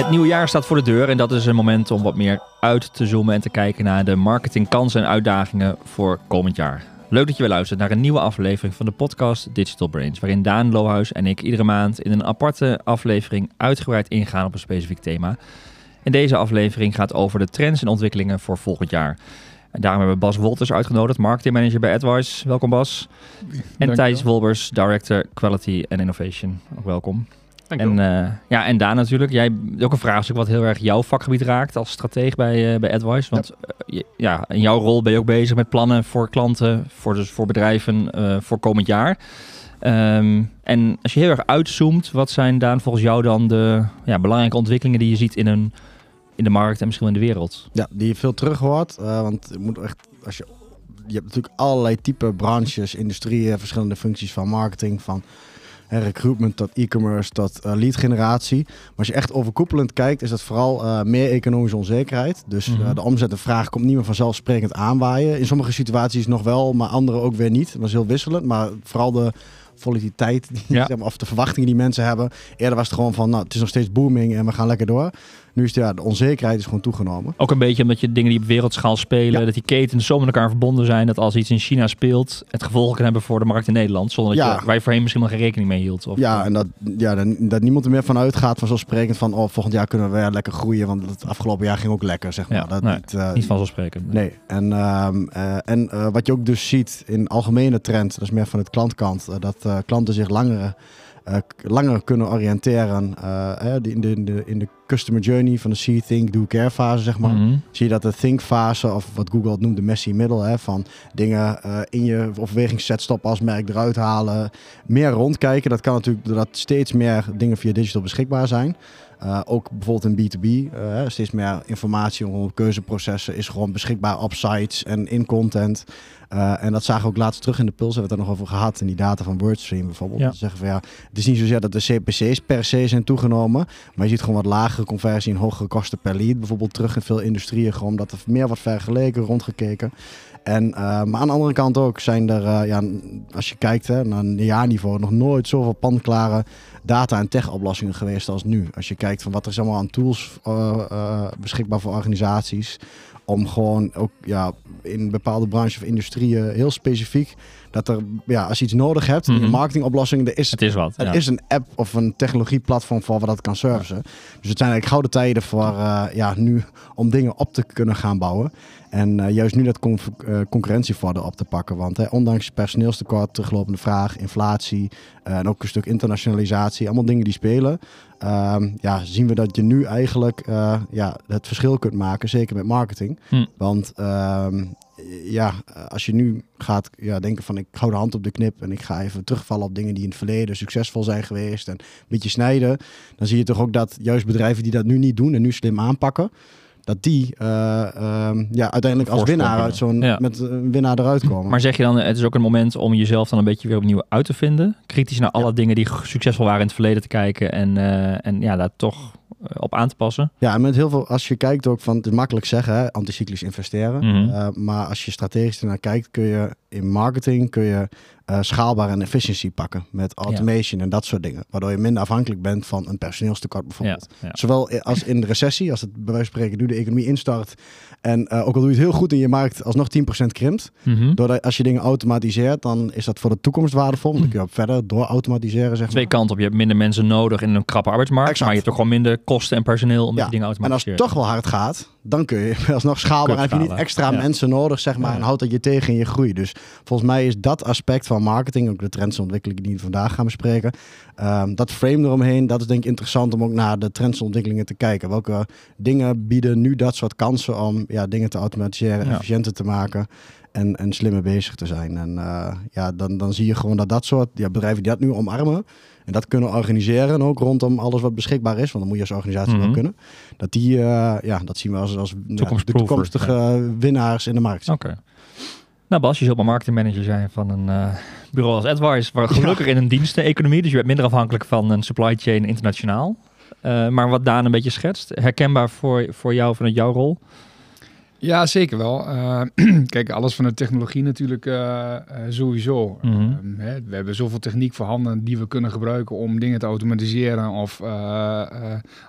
Het nieuwe jaar staat voor de deur en dat is een moment om wat meer uit te zoomen en te kijken naar de marketingkansen en uitdagingen voor komend jaar. Leuk dat je weer luistert naar een nieuwe aflevering van de podcast Digital Brains, waarin Daan Lohuis en ik iedere maand in een aparte aflevering uitgebreid ingaan op een specifiek thema. En deze aflevering gaat over de trends en ontwikkelingen voor volgend jaar. En daarom hebben we Bas Wolters uitgenodigd, marketingmanager bij AdWise. Welkom Bas. En Thijs Wolbers, director Quality and Innovation. Ook welkom. En, uh, ja, en Daan natuurlijk. Jij ook een vraagstuk wat heel erg jouw vakgebied raakt als strateeg bij, uh, bij AdWise. Want ja. ja. in jouw rol ben je ook bezig met plannen voor klanten, voor, dus voor bedrijven uh, voor komend jaar. Um, en als je heel erg uitzoomt, wat zijn Daan volgens jou dan de ja, belangrijke ontwikkelingen die je ziet in, een, in de markt en misschien in de wereld? Ja, die je veel terug hoort. want je moet echt, als je, je hebt natuurlijk allerlei type branches, industrieën, verschillende functies van marketing, van recruitment tot e-commerce tot uh, lead generatie. Maar als je echt overkoepelend kijkt, is dat vooral uh, meer economische onzekerheid. Dus mm -hmm. de omzet en vraag komt niet meer vanzelfsprekend aanwaaien. In sommige situaties nog wel, maar andere ook weer niet. Dat is heel wisselend. Maar vooral de volatiliteit, ja. zeg maar, of de verwachtingen die mensen hebben. Eerder was het gewoon van, nou, het is nog steeds booming en we gaan lekker door. Nu is het, ja, de onzekerheid is gewoon toegenomen. Ook een beetje omdat je dingen die op wereldschaal spelen, ja. dat die ketens zo met elkaar verbonden zijn, dat als iets in China speelt, het gevolgen kan hebben voor de markt in Nederland, zonder dat ja. je, waar je voorheen misschien nog geen rekening mee hield. Of, ja, en dat, ja, dat, dat niemand er meer van uitgaat, vanzelfsprekend van, oh, volgend jaar kunnen we weer lekker groeien, want het afgelopen jaar ging ook lekker, zeg maar. Ja, dat nee, niet, uh, niet vanzelfsprekend. Nee, nee. en, uh, uh, en uh, wat je ook dus ziet in algemene trend, dat is meer van het klantkant, dat klanten zich langer uh, langer kunnen oriënteren uh, in, de, in, de, in de customer journey van de see, think, do, care fase, zeg maar. Mm -hmm. Zie je dat de think fase, of wat Google het noemt, de messy middle, hè, van dingen uh, in je overwegingszet stoppen als merk eruit halen, meer rondkijken. Dat kan natuurlijk doordat steeds meer dingen via digital beschikbaar zijn. Uh, ook bijvoorbeeld in B2B, uh, steeds meer informatie rondom keuzeprocessen is gewoon beschikbaar op sites en in content. Uh, en dat zagen we ook laatst terug in de Puls, hebben we het er nog over gehad, in die data van WordStream bijvoorbeeld. Ja. zeggen van ja, het is niet zozeer dat de CPC's per se zijn toegenomen, maar je ziet gewoon wat lagere conversie en hogere kosten per lead. Bijvoorbeeld terug in veel industrieën, gewoon dat er meer wordt vergeleken, rondgekeken. En, uh, maar aan de andere kant ook zijn er, uh, ja, als je kijkt hè, naar een jaarniveau, nog nooit zoveel panklare data- en tech-oplossingen geweest als nu. Als je kijkt van wat er is allemaal aan tools uh, beschikbaar voor organisaties. Om gewoon ook ja, in bepaalde branches of industrieën heel specifiek dat er, ja, als je iets nodig hebt, mm -hmm. een marketingoplossing, er is, het is wat. Er ja. is een app of een technologieplatform voor wat dat kan servicen. Dus het zijn eigenlijk gouden tijden voor uh, ja, nu om dingen op te kunnen gaan bouwen. En uh, juist nu dat uh, op te pakken. Want hè, ondanks personeelstekort, teruglopende vraag, inflatie en ook een stuk internationalisatie, allemaal dingen die spelen. Um, ja, zien we dat je nu eigenlijk ja, het verschil kunt maken, zeker met marketing. Hm. Want um, ja, als je nu gaat ja, denken van ik hou de hand op de knip en ik ga even terugvallen op dingen die in het verleden succesvol zijn geweest en een beetje snijden, dan zie je toch ook dat juist bedrijven die dat nu niet doen en nu slim aanpakken, dat die uh, uh, ja, uiteindelijk als winnaar uit zo'n ja. met een winnaar eruit komen. Maar zeg je dan, het is ook een moment om jezelf dan een beetje weer opnieuw uit te vinden, kritisch naar alle ja. dingen die succesvol waren in het verleden te kijken en, uh, en ja, daar toch op aan te passen. Ja, en met heel veel, als je kijkt ook van, het is makkelijk zeggen, hè, anticyclisch investeren. Mm -hmm. uh, maar als je strategisch ernaar kijkt, kun je in marketing kun je uh, schaalbaar en efficiëntie pakken met automation ja. en dat soort dingen. Waardoor je minder afhankelijk bent van een personeelstekort bijvoorbeeld. Ja, ja. Zowel als in de recessie, als het bij wijze van spreken nu de economie instart. En uh, ook al doe je het heel goed en je markt alsnog 10% krimpt. Mm -hmm. Doordat als je dingen automatiseert, dan is dat voor de toekomst waardevol. Dan kun je ook verder door automatiseren. Zeg Twee maar. kanten op. Je hebt minder mensen nodig in een krappe arbeidsmarkt. Exact. Maar je hebt toch gewoon minder kosten en personeel om die dingen automatisch En als het toch wel hard gaat, dan kun je alsnog schaalbaar. Heb je niet extra mensen nodig, zeg maar. En houdt dat je tegen in je groei. Dus volgens mij is dat aspect van marketing, ook de trends en ontwikkelingen die we vandaag gaan bespreken, um, dat frame eromheen, dat is denk ik interessant om ook naar de trends en ontwikkelingen te kijken. Welke dingen bieden nu dat soort kansen om ja, dingen te automatiseren, ja. efficiënter te maken en, en slimmer bezig te zijn. En uh, ja, dan, dan zie je gewoon dat dat soort ja, bedrijven die dat nu omarmen en dat kunnen organiseren ook rondom alles wat beschikbaar is, want dan moet je als organisatie mm -hmm. wel kunnen. Dat die, uh, ja, dat zien we als, als ja, de toekomstige ja. winnaars in de markt. Oké. Okay. Nou Bas, je zult maar marketingmanager zijn van een uh, bureau als AdWise, waar gelukkig ja. in een diensteneconomie, dus je bent minder afhankelijk van een supply chain internationaal. Uh, maar wat Daan een beetje schetst, herkenbaar voor, voor jou vanuit jouw rol? Ja, zeker wel. Uh, kijk, alles van de technologie natuurlijk uh, uh, sowieso. Mhm. Um, hè, we hebben zoveel techniek voorhanden die we kunnen gebruiken om dingen te automatiseren. Of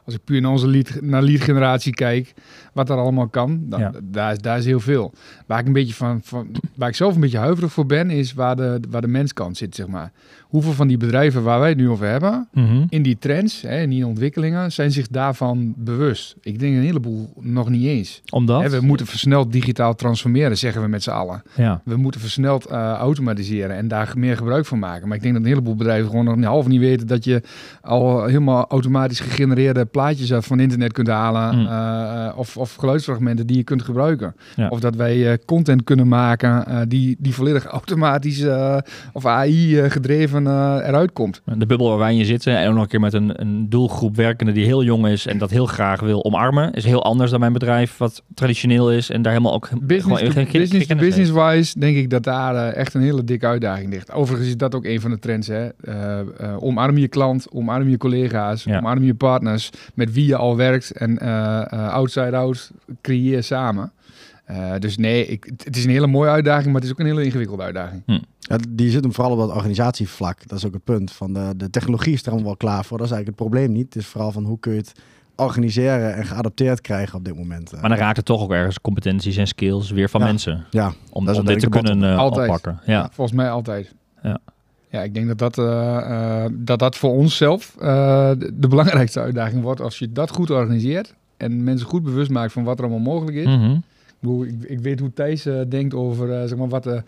als ik puur naar onze lead, naar lead generatie kijk, wat er allemaal kan, dan, Ja. daar, is- daar is heel veel. Waar ik, een beetje van, van, waar ik zelf een beetje huiverig voor ben, is waar de, waar de menskant zit, zeg maar. Hoeveel van die bedrijven waar wij het nu over hebben, Mhm. in die trends, hè, in die ontwikkelingen, zijn zich daarvan bewust. Ik denk een heleboel nog niet eens. Omdat? Hè, we moeten versneld digitaal transformeren, zeggen we met z'n allen. Ja. We moeten versneld eh, automatiseren en daar meer gebruik van maken. Maar ik denk dat een heleboel bedrijven gewoon nog niet half niet weten dat je al helemaal automatisch gegenereerde plaatjes uit van internet kunt halen. Mm. eh, of, of geluidsfragmenten die je kunt gebruiken. Ja. Of dat wij eh, content kunnen maken eh, die, die volledig automatisch eh, of AI eh, gedreven eh, eruit komt. De bubbel waar wij in zitten en ook nog een keer met een, een doelgroep werkende die heel jong is en dat heel graag wil omarmen, is heel anders dan mijn bedrijf wat traditioneel is en daar helemaal ook Business gewoon to, geen business, to business wise denk ik dat daar eh, echt een hele dikke uitdaging ligt. Overigens is dat ook een van de trends. Hè? Eh, eh, omarm je klant, omarm je collega's, Ja. omarm je partners met wie je al werkt en eh, eh, outside out creëer samen. Eh, dus nee, ik, het is een hele mooie uitdaging, maar het is ook een hele ingewikkelde uitdaging. Ja, die zit hem vooral op dat organisatievlak. Dat is ook het punt. Van de, de technologie is er allemaal wel klaar voor. Dat is eigenlijk het probleem niet. Het is vooral van hoe kun je het organiseren en geadapteerd krijgen op dit moment. Maar dan raakt het toch ook ergens competenties en skills weer van Ja. mensen ja, om, om dit te kunnen eh, Altijd. oppakken. Ja. Volgens mij altijd. Ja. Ja, ik denk dat dat, eh, eh, dat, dat voor onszelf eh, de, de belangrijkste uitdaging wordt. Als je dat goed organiseert en mensen goed bewust maakt van wat er allemaal mogelijk is. Mhm. Ik, bedoel, ik, ik weet hoe Thijs eh, denkt over eh, zeg maar, wat de,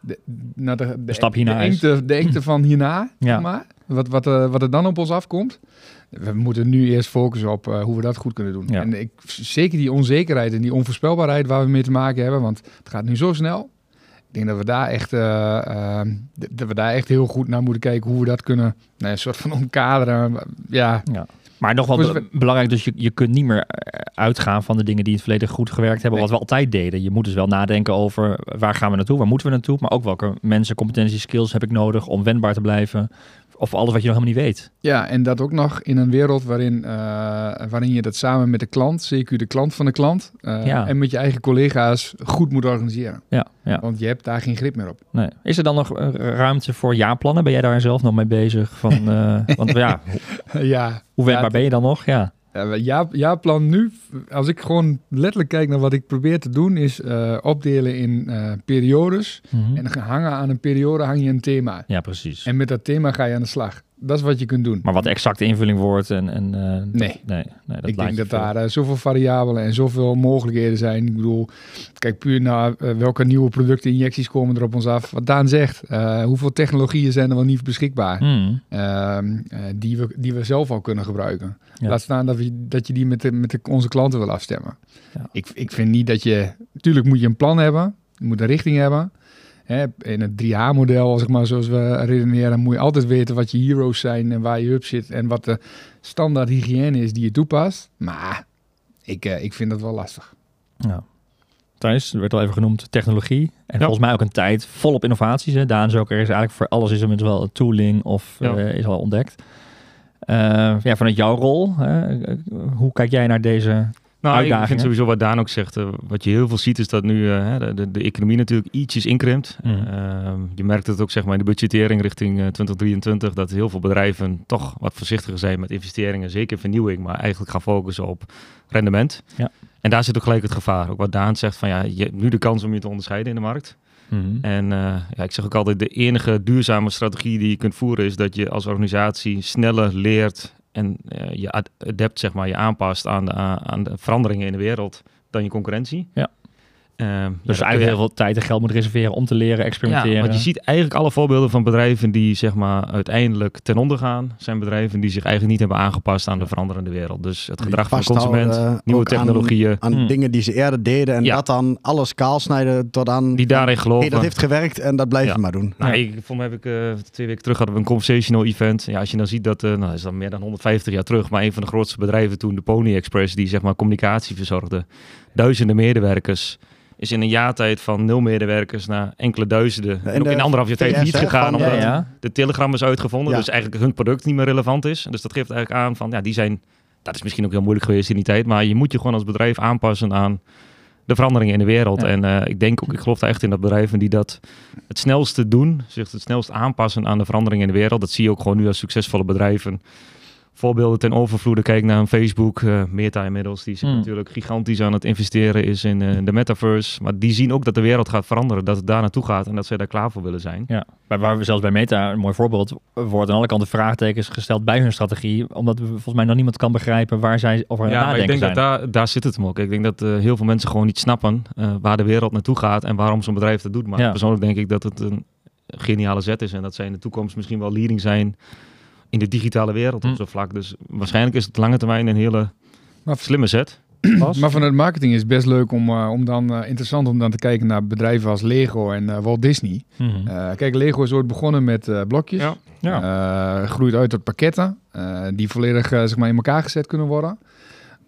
de, nou, de, de, stap hierna de is. engte, de engte van hierna, Ja. zeg maar. Wat, wat, eh, wat er dan op ons afkomt. We moeten nu eerst focussen op eh, hoe we dat goed kunnen doen. Ja. En ik, zeker die onzekerheid en die onvoorspelbaarheid waar we mee te maken hebben, want het gaat nu zo snel. Ik denk dat we daar echt, eh, eh, dat we daar echt heel goed naar moeten kijken hoe we dat kunnen, nou, een soort van omkaderen. Ja, Maar nog wel be- belangrijk, dus je, je kunt niet meer uitgaan van de dingen die in het verleden goed gewerkt hebben, Nee. wat we altijd deden. Je moet dus wel nadenken over waar gaan we naartoe, waar moeten we naartoe, maar ook welke mensen, competenties, skills heb ik nodig om wendbaar te blijven. Of alles wat je nog helemaal niet weet. Ja, en dat ook nog in een wereld waarin, eh, waarin je dat samen met de klant, CQ de klant van de klant, eh, Ja. en met je eigen collega's goed moet organiseren. Ja, ja. Want je hebt daar geen grip meer op. Nee. Is er dan nog eh, ruimte voor jaarplannen? Ben jij daar zelf nog mee bezig? Van, eh, want ja, ja, hoe wendbaar ben je dan nog? Ja. Ja, ja, jaarplan nu, als ik gewoon letterlijk kijk naar wat ik probeer te doen, is eh, opdelen in eh, periodes. Mhm. En dan hangen aan een periode hang je een thema. Ja, precies. En met dat thema ga je aan de slag. Dat is wat je kunt doen. Maar wat exacte invulling wordt en... en eh, dat- Nee. nee, dat ik denk dat veel. daar eh, zoveel variabelen en zoveel mogelijkheden zijn. Ik bedoel, kijk puur naar eh, welke nieuwe producten, injecties komen er op ons af. Wat Daan zegt, hoeveel technologieën zijn er wel niet beschikbaar? Mhm. Ehm, eh, die, we, die we zelf al kunnen gebruiken. Ja. Laat staan dat, we, dat je die met, de, met de, onze klanten wil afstemmen. Ja. Ik, ik vind niet dat je... Natuurlijk moet je een plan hebben. Je moet een richting hebben. Hè, in het 3H-model, zeg maar, zoals we redeneren... moet je altijd weten wat je heroes zijn en waar je hub zit... en wat de standaard hygiëne is die je toepast. Maar ik, eh, ik vind dat wel lastig. Ja. Thijs, er werd al even genoemd technologie. En volgens mij ook een tijd volop innovaties. Hè. Daan is ook, er is eigenlijk voor alles is inmiddels wel een tooling of Ja. eh, is al ontdekt. Eh, ja, vanuit jouw rol, hè, hoe kijk jij naar deze... Nou, ik vind sowieso wat Daan ook zegt. eh, wat je heel veel ziet is dat nu eh, de, de, de economie natuurlijk ietsjes inkrimpt. Mm. Ehm, je merkt het ook zeg maar in de budgettering richting eh, 2023. Dat heel veel bedrijven toch wat voorzichtiger zijn met investeringen. Zeker vernieuwing, maar eigenlijk gaan focussen op rendement. Ja. En daar zit ook gelijk het gevaar. Ook wat Daan zegt van ja, je hebt nu de kans om je te onderscheiden in de markt. En eh, ja, ik zeg ook altijd, de enige duurzame strategie die je kunt voeren is dat je als organisatie sneller leert en eh, je ad- adapt, zeg maar, je aanpast aan de, aan de veranderingen in de wereld dan je concurrentie. Ja. Ehm, ja, Dus eigenlijk heel veel tijd en geld moet reserveren om te leren, experimenteren. ja, want je ziet eigenlijk alle voorbeelden van bedrijven die zeg maar uiteindelijk ten onder gaan, zijn bedrijven die zich eigenlijk niet hebben aangepast aan de veranderende wereld. Dus het gedrag van de consument, nieuwe ook aan- technologieën, Aan Hmm. dingen die ze eerder deden en Ja. dat dan alles kaal snijden tot aan... die daarin geloven. hey, dat heeft gewerkt en dat blijf Ja. je maar doen. Nou, Ja. ik, voor mij heb ik eh, twee weken terug hadden we een conversational event. Ja, als je dan ziet dat, eh nou, dat is dan meer dan 150 jaar terug, maar een van de grootste bedrijven toen, de Pony Express, die zeg maar communicatie verzorgde, duizenden medewerkers, is in een jaar tijd van nul medewerkers naar enkele duizenden. en en ook de in anderhalf jaar tijd niet gegaan, van, omdat ja, ja. de Telegram is uitgevonden, Ja. dus eigenlijk hun product niet meer relevant is. Dus dat geeft eigenlijk aan van, ja, die zijn, dat is misschien ook heel moeilijk geweest in die tijd, maar je moet je gewoon als bedrijf aanpassen aan de veranderingen in de wereld. En uh, ik denk ook, ik geloof daar echt in dat bedrijven die dat het snelste doen, zich het snelst aanpassen aan de veranderingen in de wereld. Dat zie je ook gewoon nu als succesvolle bedrijven voorbeelden ten overvloede. Kijk naar een Facebook, uh, Meta inmiddels, die zich hmm. natuurlijk gigantisch aan het investeren is in uh, de metaverse. Maar die zien ook dat de wereld gaat veranderen, dat het daar naartoe gaat en dat zij daar klaar voor willen zijn. Ja, waar we zelfs bij Meta, een mooi voorbeeld, worden aan alle kanten vraagtekens gesteld bij hun strategie, omdat we volgens mij nog niemand kan begrijpen waar zij over ja, nadenken ik denk zijn. dat daar, daar zit het hem ook. Ik denk dat uh, heel veel mensen gewoon niet snappen waar de wereld naartoe gaat en waarom zo'n bedrijf dat doet. Maar ja. persoonlijk denk ik dat het een geniale zet is en dat zij in de toekomst misschien wel leading zijn in de digitale wereld op hm. zo'n vlak. Dus waarschijnlijk is het lange termijn een hele maar, slimme set. Maar vanuit marketing is het best leuk om, uh, om dan uh, interessant om dan te kijken naar bedrijven als Lego en uh, Walt Disney. Mm -hmm. kijk, Lego is ooit begonnen met blokjes. Ja. ja. groeit uit tot pakketten die volledig zeg maar in elkaar gezet kunnen worden.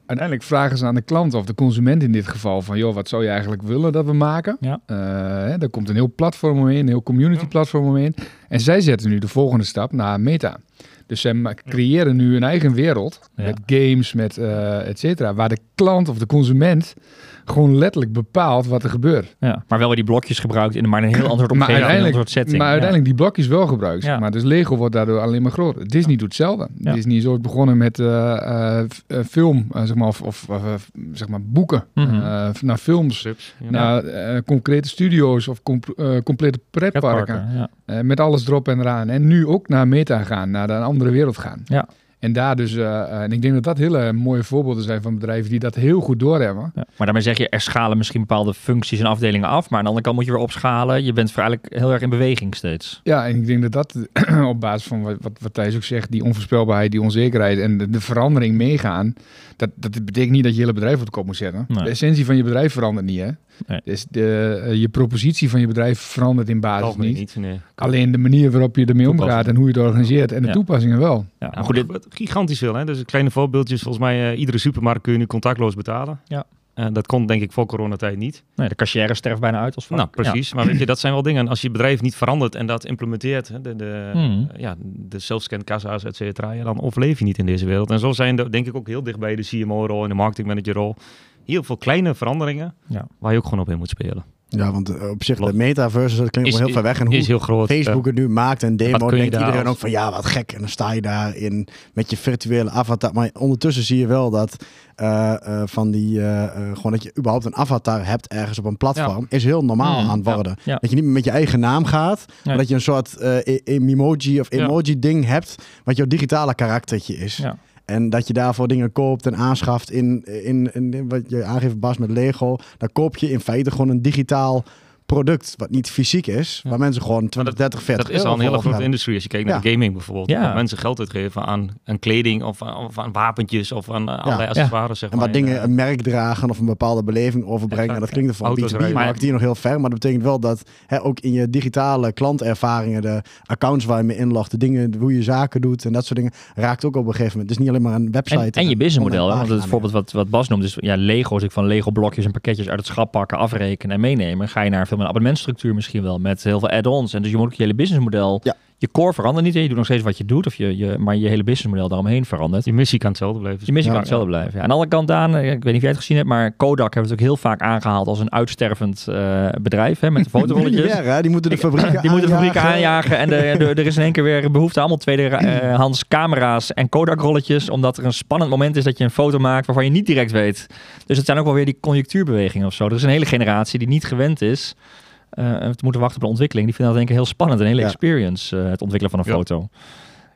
Uiteindelijk vragen ze aan de klant of de consument in dit geval van joh, wat zou je eigenlijk willen dat we maken? Ja. Hè, daar komt een heel platform omheen, een heel community platform omheen. En zij zetten nu de volgende stap naar Meta. Dus ze creëren nu een eigen wereld met games, met uh, et cetera, waar de klant of de consument gewoon letterlijk bepaalt wat er gebeurt. Ja, maar wel weer die blokjes gebruikt in maar een heel ander omgeving, maar uiteindelijk, een setting. Maar uiteindelijk die blokjes wel gebruikt. Ja. Maar dus Lego wordt daardoor alleen maar groter. Disney doet hetzelfde. Disney is ooit begonnen met uh, uh, film, zeg maar, of, of zeg maar boeken, mm -hmm. naar films, naar concrete studio's of com complete pretparken. met alles erop en eraan. En nu ook naar meta gaan, naar een andere wereld gaan. Ja. En daar dus, uh, en ik denk dat dat hele mooie voorbeelden zijn van bedrijven die dat heel goed doorhebben. Ja, maar daarmee zeg je, er schalen misschien bepaalde functies en afdelingen af, maar aan de andere kant moet je weer opschalen. Je bent eigenlijk heel erg in beweging steeds. Ja, en ik denk dat dat op basis van wat, wat, wat Thijs ook zegt, die onvoorspelbaarheid, die onzekerheid en de, de, verandering meegaan, dat, dat betekent niet dat je hele bedrijf op de kop moet zetten. De essentie van je bedrijf verandert niet, hè? Dus de, uh, je propositie van je bedrijf verandert in basis niet. niet nee. Alleen de manier waarop je ermee omgaat en hoe je het organiseert en de toepassingen wel. Ja, nou, goed, dit... gigantisch veel. Hè? Dus kleine voorbeeldjes. Volgens mij, uh, iedere supermarkt kun je nu contactloos betalen. Ja. Uh, dat kon denk ik voor coronatijd niet. Nee, de cashier sterft bijna uit als Nou, precies. Maar weet je, dat zijn wel dingen. Als je bedrijf niet verandert en dat implementeert, hè, de, de, hmm. ja, de self-scan kassa's, et cetera, ja, dan overleef je niet in deze wereld. En zo zijn de, denk ik ook heel dicht bij de CMO-rol en de marketingmanager-rol heel veel kleine veranderingen ja. waar je ook gewoon op in moet spelen. Ja, want eh, op zich de metaverse, dat klinkt wel heel ver weg. En hoe is heel groot, Facebook het nu maakt en demo, denkt iedereen ook van ja, wat gek. En dan sta je daar in met je virtuele avatar. Maar ondertussen zie je wel dat uh, uh, van die, gewoon dat je überhaupt een avatar hebt ergens op een platform, is heel normaal mm, aan het worden. Ja, dat je niet meer met je eigen naam gaat, maar dat je een soort e-, emoji of emoji ding hebt, wat jouw digitale karaktertje is. En dat je daarvoor dingen koopt en aanschaft in, in, in, wat je aangeeft, Bas, met Lego. Dan koop je in feite gewoon een digitaal product wat niet fysiek is, waar mensen gewoon 20, 30, 40 Dat is al een hele grote industrie als je kijkt naar gaming bijvoorbeeld. Ja. mensen geld uitgeven aan, aan kleding of, of aan wapentjes of aan uh, allerlei accessoires. Zeg en wat dingen een merk dragen of een bepaalde beleving overbrengen. dat klinkt ervan B2B, maar die nog heel ver. Maar dat betekent wel dat hè, ook in je digitale klantervaringen, de accounts waar je mee inlogt, de dingen, hoe je zaken doet en dat soort dingen, raakt ook op een gegeven moment. Het is niet alleen maar een website. En, en je businessmodel, want het voorbeeld wat, wat Bas noemt, dus ja, Lego, als ik van Lego blokjes en pakketjes uit het schap pakken, afrekenen en meenemen, ga je naar veel een abonnementstructuur misschien wel met heel veel add-ons. En dus je moet ook je hele businessmodel ja je core verandert niet. Je doet nog steeds wat je doet, of je, je, maar je hele businessmodel daaromheen verandert. Je missie kan hetzelfde blijven. Je missie kan hetzelfde blijven. Ja. Aan de andere kant, Daan, ik weet niet of jij het gezien hebt, maar Kodak hebben we het ook heel vaak aangehaald als een uitstervend uh, bedrijf hè, met de fotorolletjes. ja, die moeten de fabrieken Die moeten de fabrieken aanjagen. En de, de, er is in één keer weer behoefte allemaal tweedehands uh, camera's en Kodak-rolletjes, omdat er een spannend moment is dat je een foto maakt waarvan je niet direct weet. Dus het zijn ook wel weer die conjunctuurbewegingen of zo. Er is een hele generatie die niet gewend is te moeten wachten op de ontwikkeling. Die vinden dat denk ik heel spannend. Een hele experience, uh, het ontwikkelen van een foto.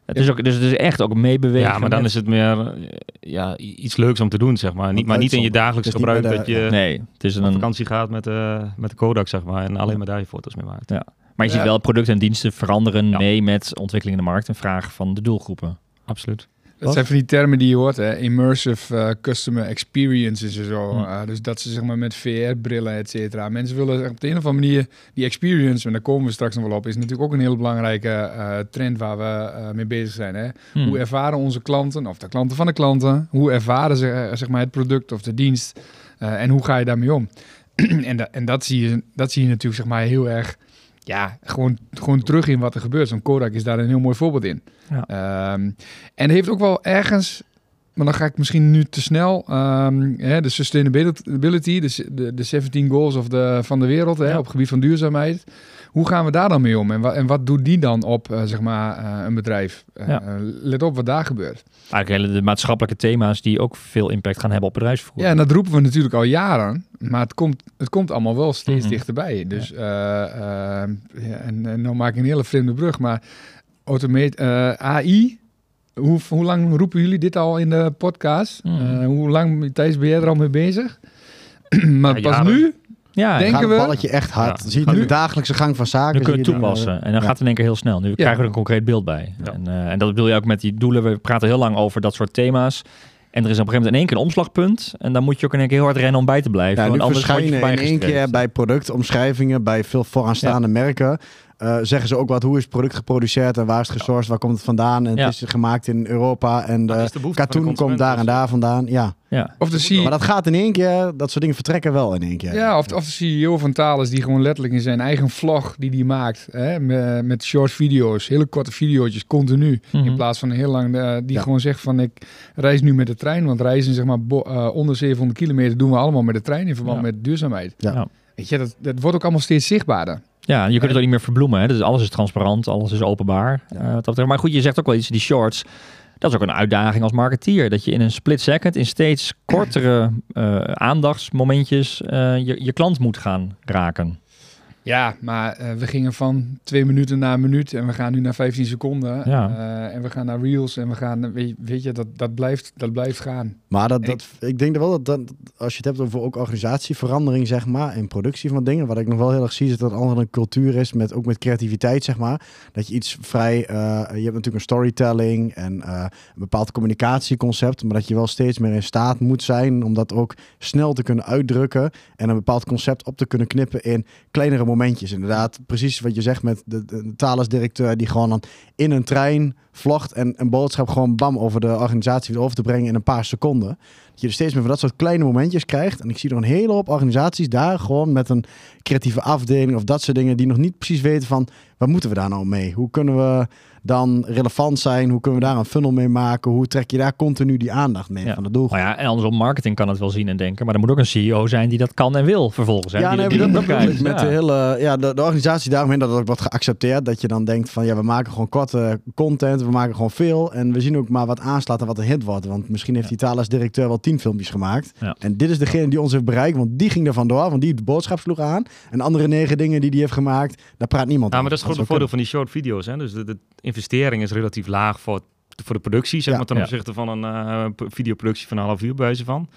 Het is ook, dus het is echt ook meebewegen. Ja, maar dan is het meer eh, ja, iets leuks om te doen, zeg maar. Niet, maar niet in je dagelijks gebruik dat je nee, het is een vakantie gaat met, uh, met de Kodak, zeg maar. En alleen maar daar je foto's mee maakt. Ja. Maar je ziet wel producten en diensten veranderen mee met ontwikkeling in de markt en vraag van de doelgroepen. Absoluut. Dat zijn van die termen die je hoort, hè? immersive uh, customer experiences en zo. Uh, dus dat ze zeg maar met VR-brillen, et cetera. Mensen willen op de een of andere manier die experience, en daar komen we straks nog wel op, is natuurlijk ook een heel belangrijke uh, trend waar we mee bezig zijn. Hè? Hmm. Hoe ervaren onze klanten, of de klanten van de klanten, hoe ervaren ze zeg maar het product of de dienst en hoe ga je daarmee om? en, da en dat, zie je, dat zie je natuurlijk zeg maar heel erg ja, gewoon, gewoon terug in wat er gebeurt. Zo'n Kodak is daar een heel mooi voorbeeld in. Ja. Um, en heeft ook wel ergens maar dan ga ik misschien nu te snel. Um, hè, de sustainability, de, de, de 17 goals of de, van de wereld hè, op het gebied van duurzaamheid. Hoe gaan we daar dan mee om? En, wat, en wat doet die dan op uh, zeg maar, uh, een bedrijf? Uh, let op wat daar gebeurt. Eigenlijk de maatschappelijke thema's die ook veel impact gaan hebben op bedrijfsvoer. Ja, en dat roepen we natuurlijk al jaren. Maar het komt, het komt allemaal wel steeds mm -hmm. dichterbij. Dus, ja. en, en nou maak ik een hele vreemde brug. Maar automate, AI hoe, hoe lang roepen jullie dit al in de podcast? Mm. Uh, hoe lang, Thijs, ben jij er al mee bezig? maar ja, pas jaren. nu ja, denken gaat het balletje echt hard. Ja. Zie je nu de dagelijkse gang van zaken. Nu kun je het toepassen. En dan ja. gaat het in één keer heel snel. Nu krijgen we er een concreet beeld bij. En, uh, en dat wil je ook met die doelen. We praten heel lang over dat soort thema's. En er is op een gegeven moment in één keer een omslagpunt. En dan moet je ook in één keer heel hard rennen om bij te blijven. Ja, want nu anders verschijnen in één keer bij productomschrijvingen, bij veel vooraanstaande merken... Uh, zeggen ze ook wat, hoe is het product geproduceerd en waar is het gesourced, waar komt het vandaan? En ja. het is gemaakt in Europa en de, de katoen komt daar en daar vandaan. Ja. ja. Of de CEO... Maar dat gaat in één keer, dat soort dingen vertrekken wel in één keer. Ja, of, of de CEO van Thales die gewoon letterlijk in zijn eigen vlog die die maakt, hè, met, met short video's, hele korte video's, continu. Mm -hmm. In plaats van heel lang, uh, die ja. gewoon zegt van ik reis nu met de trein, want reizen zeg maar uh, onder 700 kilometer doen we allemaal met de trein in verband met duurzaamheid. Ja. Weet je, dat, dat wordt ook allemaal steeds zichtbaarder. Ja, je kunt het ook niet meer verbloemen. Hè? Dus alles is transparant, alles is openbaar. Ja. Uh, maar goed, je zegt ook wel iets, die shorts. Dat is ook een uitdaging als marketeer. Dat je in een split second, in steeds kortere uh, aandachtsmomentjes, uh, je, je klant moet gaan raken. Ja, maar uh, we gingen van twee minuten naar een minuut en we gaan nu naar 15 seconden. Ja. Uh, en we gaan naar reels en we gaan, weet, weet je, dat, dat, blijft, dat blijft gaan. Maar dat, dat, ik, ik denk wel dat, dat als je het hebt over ook organisatieverandering, zeg maar, in productie van dingen, wat ik nog wel heel erg zie, is dat het andere een cultuur is, met, ook met creativiteit, zeg maar. Dat je iets vrij, uh, je hebt natuurlijk een storytelling en een bepaald communicatieconcept, maar dat je wel steeds meer in staat moet zijn om dat ook snel te kunnen uitdrukken en een bepaald concept op te kunnen knippen in kleinere momentjes. Inderdaad, precies wat je zegt met de, de, die gewoon dan in een trein vlogt en een boodschap gewoon bam over de organisatie over te brengen in een paar seconden. Dat je er steeds meer van dat soort kleine momentjes krijgt. En ik zie er een hele hoop organisaties daar gewoon met een creatieve afdeling of dat soort dingen die nog niet precies weten van wat moeten we daar nou mee? Hoe kunnen we dan relevant zijn? Hoe kunnen we daar een funnel mee maken? Hoe trek je daar continu die aandacht mee ja. van de doelgroep? Nou ja, en andersom, marketing kan het wel zien en denken, maar er moet ook een CEO zijn die dat kan en wil vervolgens. Hè? Ja, die, nee, die dat, met Ja. de hele, ja, de, de organisatie daaromheen dat het ook wordt geaccepteerd. Dat je dan denkt van ja, we maken gewoon korte content, we maken gewoon veel. En we zien ook maar wat aanslaat en wat een hit wordt. Want misschien heeft die Thales directeur wel tien filmpjes gemaakt. Ja. En dit is degene die ons heeft bereikt, want die ging er vandoor, want die de boodschap sloeg aan. En andere negen dingen die die heeft gemaakt, daar praat niemand Ja, over. maar dat is gewoon het voordeel van die short video's. Hè? Dus de, de investering is relatief laag voor, voor de productie, zeg Ja. maar, ten Ja. opzichte van een eh, videoproductie van een half uur bij wijze van.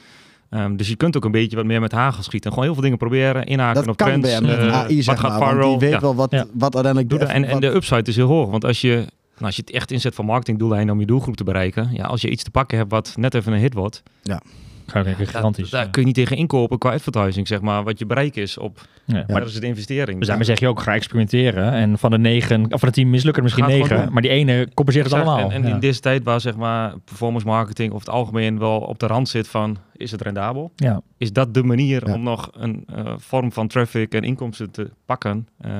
Ehm, dus je kunt ook een beetje wat meer met hagel schieten. En gewoon heel veel dingen proberen, inhaken Dat op kan trends. bij met een eh, AI, wat zeg gaat maar. Want die weet Ja. wel wat, Ja. wat uiteindelijk... Doe dat. En, de upside is heel hoog. Want als je, nou, als je het echt inzet voor marketingdoeleinden om je doelgroep te bereiken. Ja, als je iets te pakken hebt wat net even een hit wordt. Ga gigantisch. Daar ja. kun je niet tegen inkopen qua advertising, zeg maar. Wat je bereik is op, Ja. maar dat is de investering. Dus daarmee zeg je ook, ga experimenteren. En van de negen, of van de tien mislukken misschien negen. Maar die ene compenseert het allemaal. En, en Ja. in deze tijd waar zeg maar performance marketing of het algemeen wel op de rand zit van is het rendabel? Ja. Is dat de manier Ja. om nog een eh, vorm van traffic en inkomsten te pakken eh,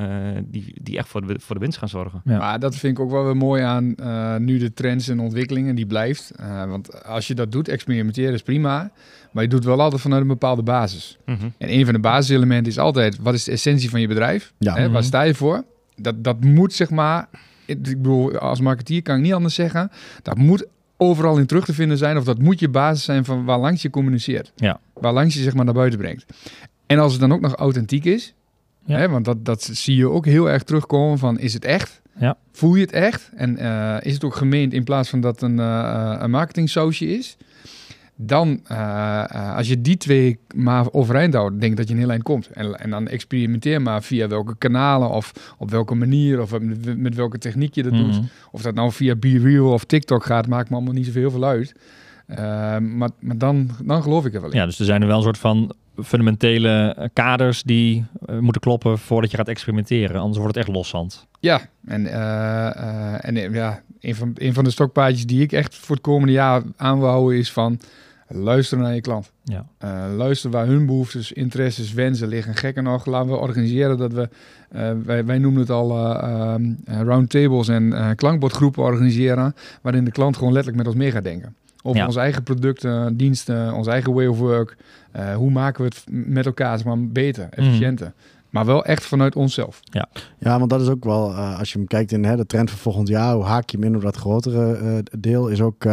die, die echt voor de, voor de winst gaan zorgen? Ja. Maar dat vind ik ook wel weer mooi aan eh, nu de trends en ontwikkelingen die blijft. Eh, want als je dat doet, experimenteren is prima. Maar je doet wel altijd vanuit een bepaalde basis. Mhm. En een van de basiselementen is altijd, wat is de essentie van je bedrijf? Ja. Hè, Mhm. Waar sta je voor? Dat, dat moet zeg maar, ik bedoel, als marketeer kan ik niet anders zeggen. Dat moet overal in terug te vinden zijn. Of dat moet je basis zijn van waar langs je communiceert. Ja. Waar langs je zeg maar naar buiten brengt. En als het dan ook nog authentiek is. Ja. Hè, want dat, dat zie je ook heel erg terugkomen van, is het echt? Ja. Voel je het echt? En eh, is het ook gemeend in plaats van dat een, uh, een marketingsausje is? Dan, uh, uh, als je die twee maar overeind houdt, denk ik dat je een heel eind komt. En, en dan experimenteer maar via welke kanalen of op welke manier of met, met welke techniek je dat Mhm. doet. Of dat nou via BeReal of TikTok gaat, maakt me allemaal niet zoveel veel uit. Uh, maar maar dan, dan geloof ik er wel in. Ja, dus er zijn er wel een soort van fundamentele eh, kaders die uh, moeten kloppen voordat je gaat experimenteren. Anders wordt het echt loszand. Ja, en, uh, uh, en ja, een van, een van de stokpaardjes die ik echt voor het komende jaar aan wil houden is van luisteren naar je klant. Ja. Uh, luister waar hun behoeftes, interesses, wensen liggen. Gekker nog, laten we organiseren dat we, uh, wij, wij noemen het al uh, um, roundtables en klankbordgroepen organiseren, waarin de klant gewoon letterlijk met ons mee gaat denken. Over Ja. onze eigen producten, diensten, onze eigen way of work. Eh, hoe maken we het met elkaar zeg maar, beter, Mhm. efficiënter. Maar wel echt vanuit onszelf. Ja, want dat is ook wel, eh, als je hem kijkt in hè, de trend van volgend jaar, hoe haak je hem in op dat grotere eh, deel, is ook,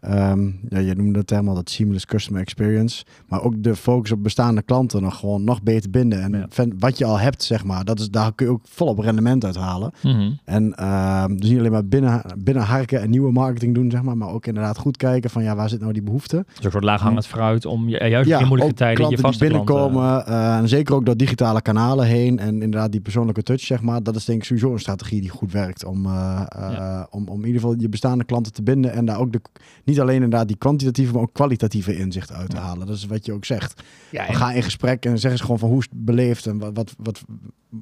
eh, ehm, ja, je noemde het helemaal dat seamless customer experience, maar ook de focus op bestaande klanten nog gewoon nog beter binden. En Ja. wat je al hebt, zeg maar, dat is, daar kun je ook volop rendement uit halen. Mhm. En ehm, dus niet alleen maar binnen, binnen harken en nieuwe marketing doen, zeg maar, maar ook inderdaad goed kijken van, ja, waar zit nou die behoefte? Dus een soort laaghangend fruit om je, juist in moeilijke tijden je klanten... binnenkomen. eh, en zeker ook door digitale kanalen heen. En inderdaad die persoonlijke touch, zeg maar. Dat is denk ik sowieso een strategie die goed werkt. Om, eh, eh, om, om in ieder geval je bestaande klanten te binden. En daar ook de, niet alleen inderdaad die kwantitatieve, maar ook kwalitatieve inzicht uit te halen. Dat is wat je ook zegt. Ja, Ga in gesprek en zeg eens gewoon van hoe is het beleefd. En wat, wat, wat,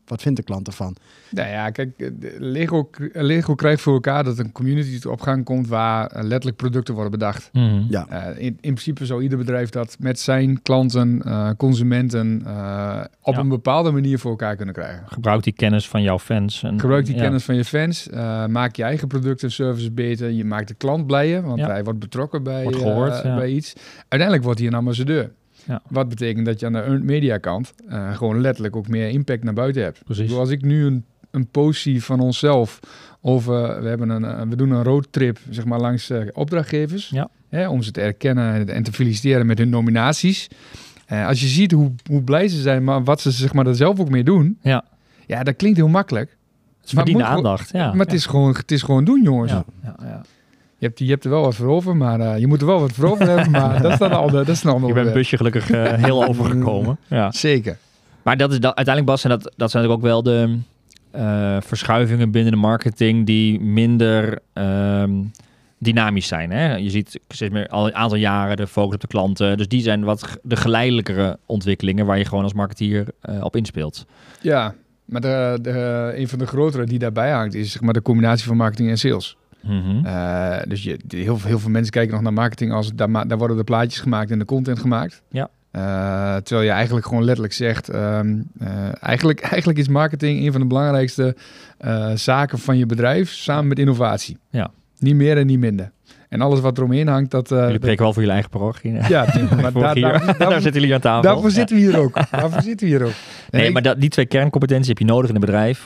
wat vindt de klant ervan? Nou ja, kijk, Lego, Lego krijgt voor elkaar dat een community op gang komt waar eh, letterlijk producten worden bedacht. Mhm. Ja. Eh, in, in principe zou ieder bedrijf dat met zijn klanten, eh, consumenten, eh, op Ja. een bepaalde manier voor elkaar kunnen krijgen. Gebruik die kennis van jouw fans. En, Gebruik die ja. kennis van je fans, eh, maak je eigen producten en services beter. Je maakt de klant blijer, want Ja. hij wordt betrokken bij, Wordt eh, gehoord, ja. bij iets. Uiteindelijk wordt hij een ambassadeur. Ja. Wat betekent dat je aan de earned media kant eh, gewoon letterlijk ook meer impact naar buiten hebt. Precies. Zoals ik nu een, een post zie van onszelf over, we, hebben een, eh, we doen een roadtrip zeg maar, langs opdrachtgevers. Ja. Hè, om ze te erkennen en te feliciteren met hun nominaties. Als je ziet hoe, hoe blij ze zijn, maar wat ze zeg maar, er zelf ook mee doen. Ja. Ja, dat klinkt heel makkelijk. Gewoon- aandacht. Ja. maar het is, gewoon, het is gewoon doen, jongens. Ja. Ja. Ja. Je, hebt, je hebt er wel wat voor over, maar eh, je moet er wel wat voor over hebben. Maar dat is dan een ander, dat is een ander Je bent busje gelukkig eh, heel overgekomen. Ja. Zeker. Maar dat is dat, uiteindelijk, Bas, en dat, dat zijn natuurlijk ook wel de eh, verschuivingen binnen de marketing die minder ehm, dynamisch zijn. Hè? Je ziet steeds meer al een aantal jaren de focus op de klanten. Dus die zijn wat de geleidelijkere ontwikkelingen waar je gewoon als marketeer eh, op inspeelt. Ja, maar de, de, een van de grotere die daarbij hangt is zeg maar, de combinatie van marketing en sales. Mhm. Eh, dus je, heel, veel- heel veel mensen kijken nog naar marketing als daar, daar worden de plaatjes gemaakt en de content gemaakt. Ja. Eh, terwijl je eigenlijk gewoon letterlijk zegt, ehm, eh, eigenlijk, eigenlijk is marketing een van de belangrijkste zaken van je bedrijf samen met innovatie. Ja. Niet meer en niet minder. En alles wat eromheen hangt, dat... Jullie preken wel voor jullie eigen parochie. ja, tuurlijk, maar daar, daar, Daar daar, zitten jullie aan tafel. daarvoor Ja. zitten we hier ook. Daarvoor zitten we hier ook. Nee, ik- maar dat, die twee kerncompetenties heb je nodig in een bedrijf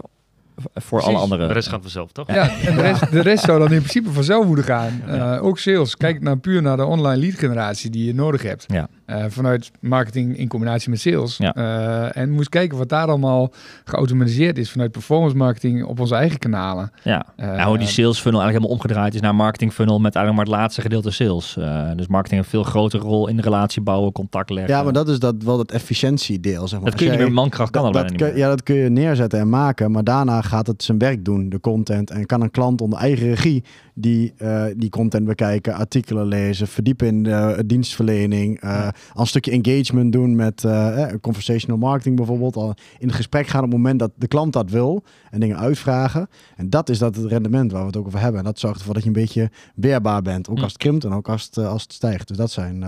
voor alle Precies. andere. De rest gaat vanzelf, toch? Ja, en de rest, de rest zou dan in principe vanzelf moeten gaan. Eh, ook sales. Kijk nou puur naar de online lead generatie die je nodig hebt. Ja. Eh, vanuit marketing in combinatie met sales. Ja. Eh, en moest kijken wat daar allemaal geautomatiseerd is vanuit performance marketing op onze eigen kanalen. Ja. Eh, nou, hoe die sales funnel eigenlijk helemaal omgedraaid is naar marketing funnel met eigenlijk maar het laatste gedeelte sales. Eh, dus marketing een veel grotere rol in de relatie bouwen, contact leggen. Ja, maar dat is dat wel het efficiëntiedeel, zeg maar. dat kun je niet meer mankracht kan dat, dat dat kun, ja, dat kun je neerzetten en maken, maar daarna gaat het zijn werk doen, de content. En kan een klant onder eigen regie die, eh, die content bekijken, artikelen lezen, verdiepen in de dienstverlening, eh, al een stukje engagement doen met conversational marketing bijvoorbeeld. Al in gesprek gaan op het moment dat de klant dat wil en dingen uitvragen. En dat is dat het rendement waar we het ook over hebben. En dat zorgt ervoor dat je een beetje weerbaar bent, ook Hm. als het krimpt en ook als het, als het stijgt. Dus dat zijn...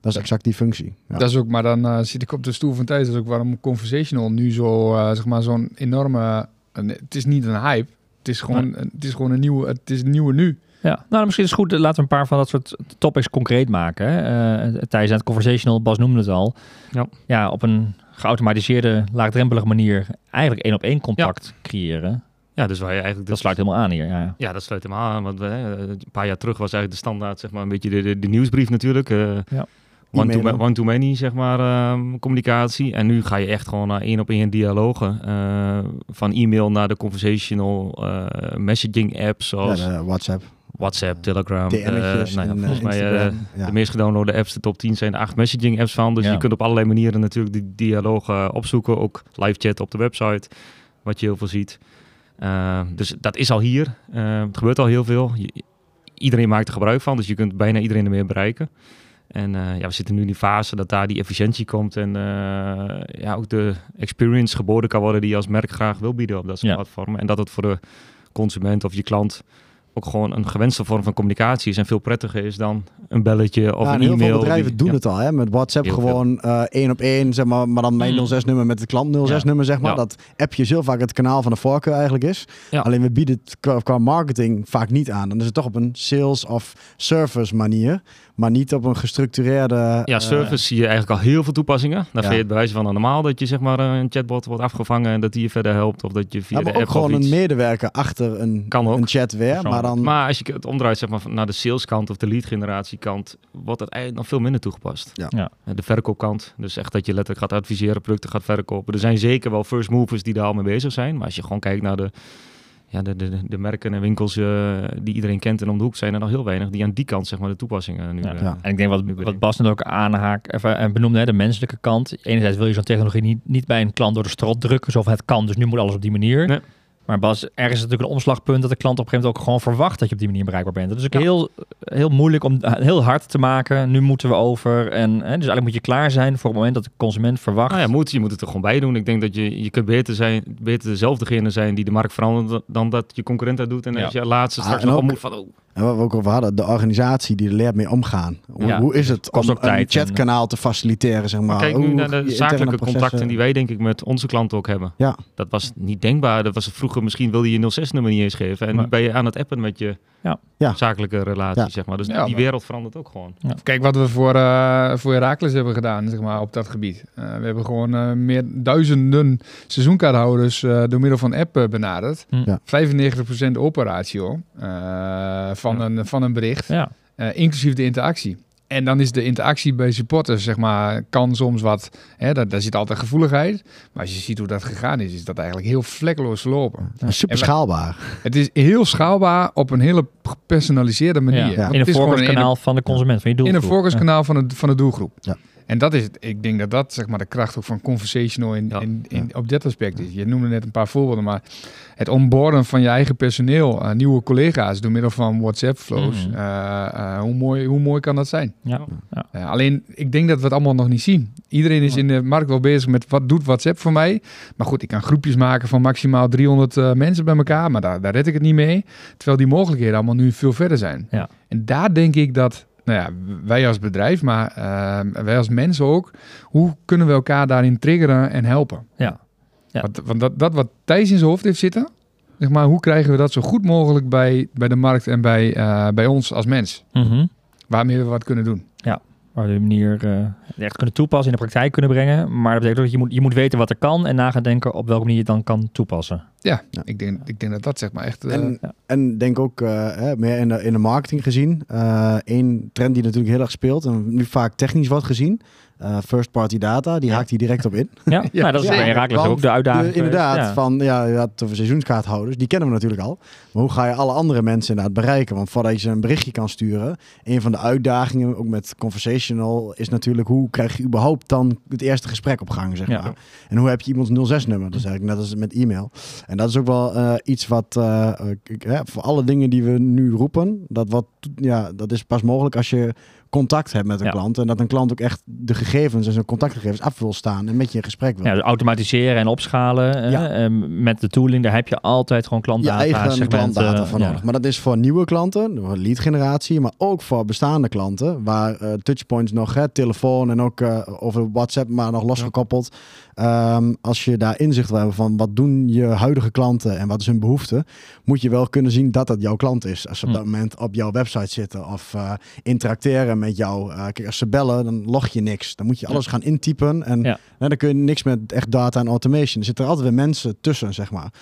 dat is exact die functie. Ja. Dat is ook, maar dan zit ik op de stoel van Thijs. Dat is ook waarom Conversational nu zo, zeg maar, zo'n enorme... het is niet een hype. Het is gewoon, het is gewoon een nieuwe, het is een nieuwe nu. Ja, nou misschien is het goed. eh, Laten we een paar van dat soort topics concreet maken. Hè. Eh, Thijs aan het conversational, Bas noemde het al. Ja. ja, op een geautomatiseerde, laagdrempelige manier eigenlijk één op één contact creëren. Ja, dus waar je eigenlijk... Dat sluit helemaal aan hier. Ja. Ja, dat sluit helemaal aan. Want we, een paar jaar terug was eigenlijk de standaard, zeg maar, een beetje de, de, de nieuwsbrief natuurlijk. eh, Ja. One, to, one to many, zeg maar, ehm, communicatie. En nu ga je echt gewoon naar één op één dialogen. eh, van e-mail naar de conversational eh, messaging apps, Ja, zoals de WhatsApp. WhatsApp, Telegram. eh, nou ja, en, volgens eh, mij eh. Ja. de meest gedownloade apps, de top 10 zijn acht messaging apps van. Dus Ja. je kunt op allerlei manieren natuurlijk die dialoog eh, opzoeken. Ook live chat op de website, wat je heel veel ziet. Eh, dus dat is al hier. Eh, het gebeurt al heel veel. Je- iedereen maakt er gebruik van, dus je kunt bijna iedereen ermee bereiken. En eh, ja, we zitten nu in die fase dat daar die efficiëntie komt en eh, ja, ook de experience geboden kan worden die je als merk graag wil bieden op dat soort Ja. platformen. En dat het voor de consument of je klant ook gewoon een gewenste vorm van communicatie is en veel prettiger is dan een belletje of Ja, een heel e-mail. veel bedrijven Die- doen ja. het al, hè? Met WhatsApp Heel gewoon eh, één op één, zeg maar, maar dan mijn Mm. 06-nummer met het klant 06-nummer, zeg maar. Ja. Dat appje heel vaak het kanaal van de voorkeur eigenlijk is. Ja. Alleen we bieden het qua, qua marketing vaak niet aan. Dan is het toch op een sales of service manier, maar niet op een gestructureerde... Ja, eh, service zie je eigenlijk al heel veel toepassingen. Daar Ja. vind je het bewijs van normaal dat je zeg maar een chatbot wordt afgevangen en dat die je verder helpt of dat je via ja, maar de ook app gewoon of iets. een medewerker achter een, Kan ook. een chat weer. Maar dan... Maar als je het omdraait zeg maar, naar de saleskant of de lead wordt het eigenlijk nog veel minder toegepast. Ja. Ja. Eh, De verkoopkant, dus echt dat je letterlijk gaat adviseren, producten gaat verkopen. Er zijn zeker wel first movers die daar al mee bezig zijn. Maar als je gewoon kijkt naar de, ja, de, de, de- merken en winkels eh, die iedereen kent en om de hoek, zijn er nog heel weinig die aan die kant zeg maar, de toepassingen nu... Ja. eh, Ja. En ik denk wat, wat Bas net ook aanhaakt even, en benoemde, hè, de menselijke kant. Enerzijds wil je zo'n technologie niet, niet bij een klant door de strot drukken, van het kan, dus nu moet alles op die manier. Nee. Maar Bas, ergens is het natuurlijk een omslagpunt dat de klant op een gegeven moment ook gewoon verwacht dat je op die manier bereikbaar bent. Dat is ook Ja. heel, heel moeilijk om heel hard te maken. Nu moeten we over. En, hè, dus eigenlijk moet je klaar zijn voor het moment dat de consument verwacht. Nou ja, moet, je moet het er gewoon bij doen. Ik denk dat je, je kunt beter, zijn, beter dezelfde degene zijn die de markt verandert dan dat je concurrent dat doet. En Ja. als je laatste Ah, straks en nog moet van, oh, En wat we ook over hadden, de organisatie die er leert mee omgaan. Hoe, Ja, hoe is het kost om tijd een chatkanaal te faciliteren, zeg maar. Maar kijk nu Hoe naar de zakelijke contacten die wij denk ik met onze klanten ook hebben. Ja. Dat was niet denkbaar. Dat was vroeger misschien wilde je je 06-nummer niet eens geven. En Maar- nu ben je aan het appen met je Ja. Zakelijke relatie, Ja. zeg maar. Dus Ja, die maar- wereld verandert ook gewoon. Kijk wat we voor, eh voor Herakles hebben gedaan zeg maar, op dat gebied. Eh, we hebben gewoon eh, meer duizenden seizoenkaarthouders eh, door middel van app eh, benaderd. Hm. Ja. 95% operatio eh, van, Ja. een, van een bericht, Ja. eh, inclusief de interactie. En dan is de interactie bij supporters, zeg maar, kan soms wat, hè, daar, daar zit altijd gevoeligheid. Maar als je ziet hoe dat gegaan is, is dat eigenlijk heel vlekkeloos verlopen. Ja, super schaalbaar. Het is heel schaalbaar op een hele gepersonaliseerde manier. Ja. In het een voorkeurskanaal van de consument, van je in doelgroep. een voorkeurskanaal van, de, van de doelgroep. Ja. En dat is, het. ik denk dat dat zeg maar, de kracht ook van conversational in, Ja. in, in, op dit aspect is. Je noemde net een paar voorbeelden, maar het onboarden van je eigen personeel, eh, nieuwe collega's door middel van WhatsApp-flows, Mhm. eh, eh, hoe, mooi, hoe mooi kan dat zijn? Ja. Ja. Alleen, ik denk dat we het allemaal nog niet zien. Iedereen is in de markt wel bezig met wat doet WhatsApp voor mij. Maar goed, ik kan groepjes maken van maximaal 300 eh, mensen bij elkaar, maar daar, daar red ik het niet mee. Terwijl die mogelijkheden allemaal nu veel verder zijn. Ja. En daar denk ik dat, nou ja, wij als bedrijf, maar eh, wij als mensen ook, hoe kunnen we elkaar daarin triggeren en helpen? Ja. Ja. Want, want dat, dat wat Thijs in zijn hoofd heeft zitten, zeg maar, hoe krijgen we dat zo goed mogelijk bij, bij de markt en bij, eh, bij ons als mens? Mhm. Waarmee we wat kunnen doen. Waar die manier eh, echt kunnen toepassen, in de praktijk kunnen brengen. Maar dat betekent ook dat je moet, je moet weten wat er kan en na gaan denken op welke manier je het dan kan toepassen. Ja, Ja. Ik, denk, ik denk dat dat zeg maar echt... eh, En, ja. en denk ook eh, hè, meer in de, in de marketing gezien. Eén trend die natuurlijk heel erg speelt en nu vaak technisch wordt gezien. Eh, first party data, die Ja. haakt hij direct op in. Ja, nou, dat is Ja, bij Herakles ook de uitdaging. Inderdaad, van ja, je had het over seizoenskaarthouders, die kennen we natuurlijk al. Maar hoe ga je alle andere mensen inderdaad bereiken? Want voordat je ze een berichtje kan sturen, een van de uitdagingen, ook met conversational, is natuurlijk hoe krijg je überhaupt dan het eerste gesprek op gang, zeg Ja. maar. En hoe heb je iemands 06-nummer? Dat is eigenlijk net als met e-mail. En dat is ook wel eh, iets wat, eh, eh, ik- hè, voor alle dingen die we nu roepen, dat, wat, ja, dat is pas mogelijk als je contact hebt met een Ja. klant. En dat een klant ook echt de gegevens en zijn contactgegevens af wil staan en met je in gesprek wil. Ja, dus automatiseren en opschalen. Ja. eh, ehm, met de tooling, daar heb je altijd gewoon je klantdata. eigen klantdata van nodig. Maar dat is voor nieuwe klanten, voor lead generatie, maar ook voor bestaande klanten, waar eh, touchpoints nog, hè, telefoon en ook eh, over WhatsApp, maar nog losgekoppeld. Ehm, als je daar inzicht wil hebben van wat doen je huidige klanten en wat is hun behoefte, moet je wel kunnen zien dat dat jouw klant is. Als ze op Hm. dat moment op jouw website zitten of eh, interacteren met jou. Eh, kijk, als ze bellen, dan log je niks. Dan moet je alles gaan intypen en Ja. nou, dan kun je niks met echt data en automation. Er zitten er altijd weer mensen tussen, zeg maar.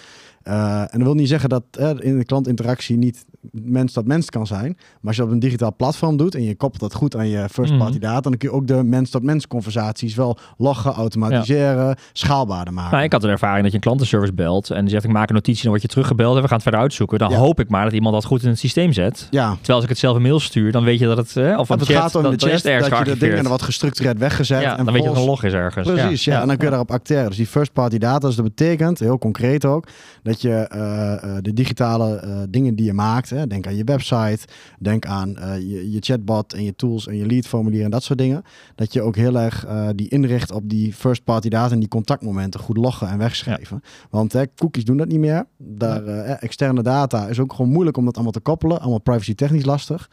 Eh, en dat wil niet zeggen dat in de klantinteractie niet mens tot mens kan zijn. Maar als je dat op een digitaal platform doet en je koppelt dat goed aan je first party Mhm. data, dan kun je ook de mens tot mens conversaties wel loggen, automatiseren, schaalbaarder maken. Nou, ik had een ervaring dat je een klantenservice belt en die zegt ik maak een notitie, dan word je teruggebeld en we gaan het verder uitzoeken. Dan Ja. hoop ik maar dat iemand dat goed in het systeem zet. ja, Terwijl als ik het zelf een mail stuur, dan weet je dat het, eh, of het chat, gaat om dat, de is chat, ergens dat je de dingen wat gestructureerd weggezet. Ja, en dan weet je dat een log is ergens. Precies, ja. En dan kun je daarop acteren. Dus die first party data, dus dat betekent, heel concreet ook, dat je eh, eh, de digitale eh, dingen die je maakt, maakt. Hè? Denk aan je website, denk aan eh, je, je, chatbot en je tools en je leadformulier en dat soort dingen. Dat je ook heel erg uh, die inricht op die first party data en die contactmomenten goed loggen en wegschrijven. Want hè, cookies doen dat niet meer. Daar, uh, externe data is ook gewoon moeilijk om dat allemaal te koppelen. Allemaal privacy technisch lastig.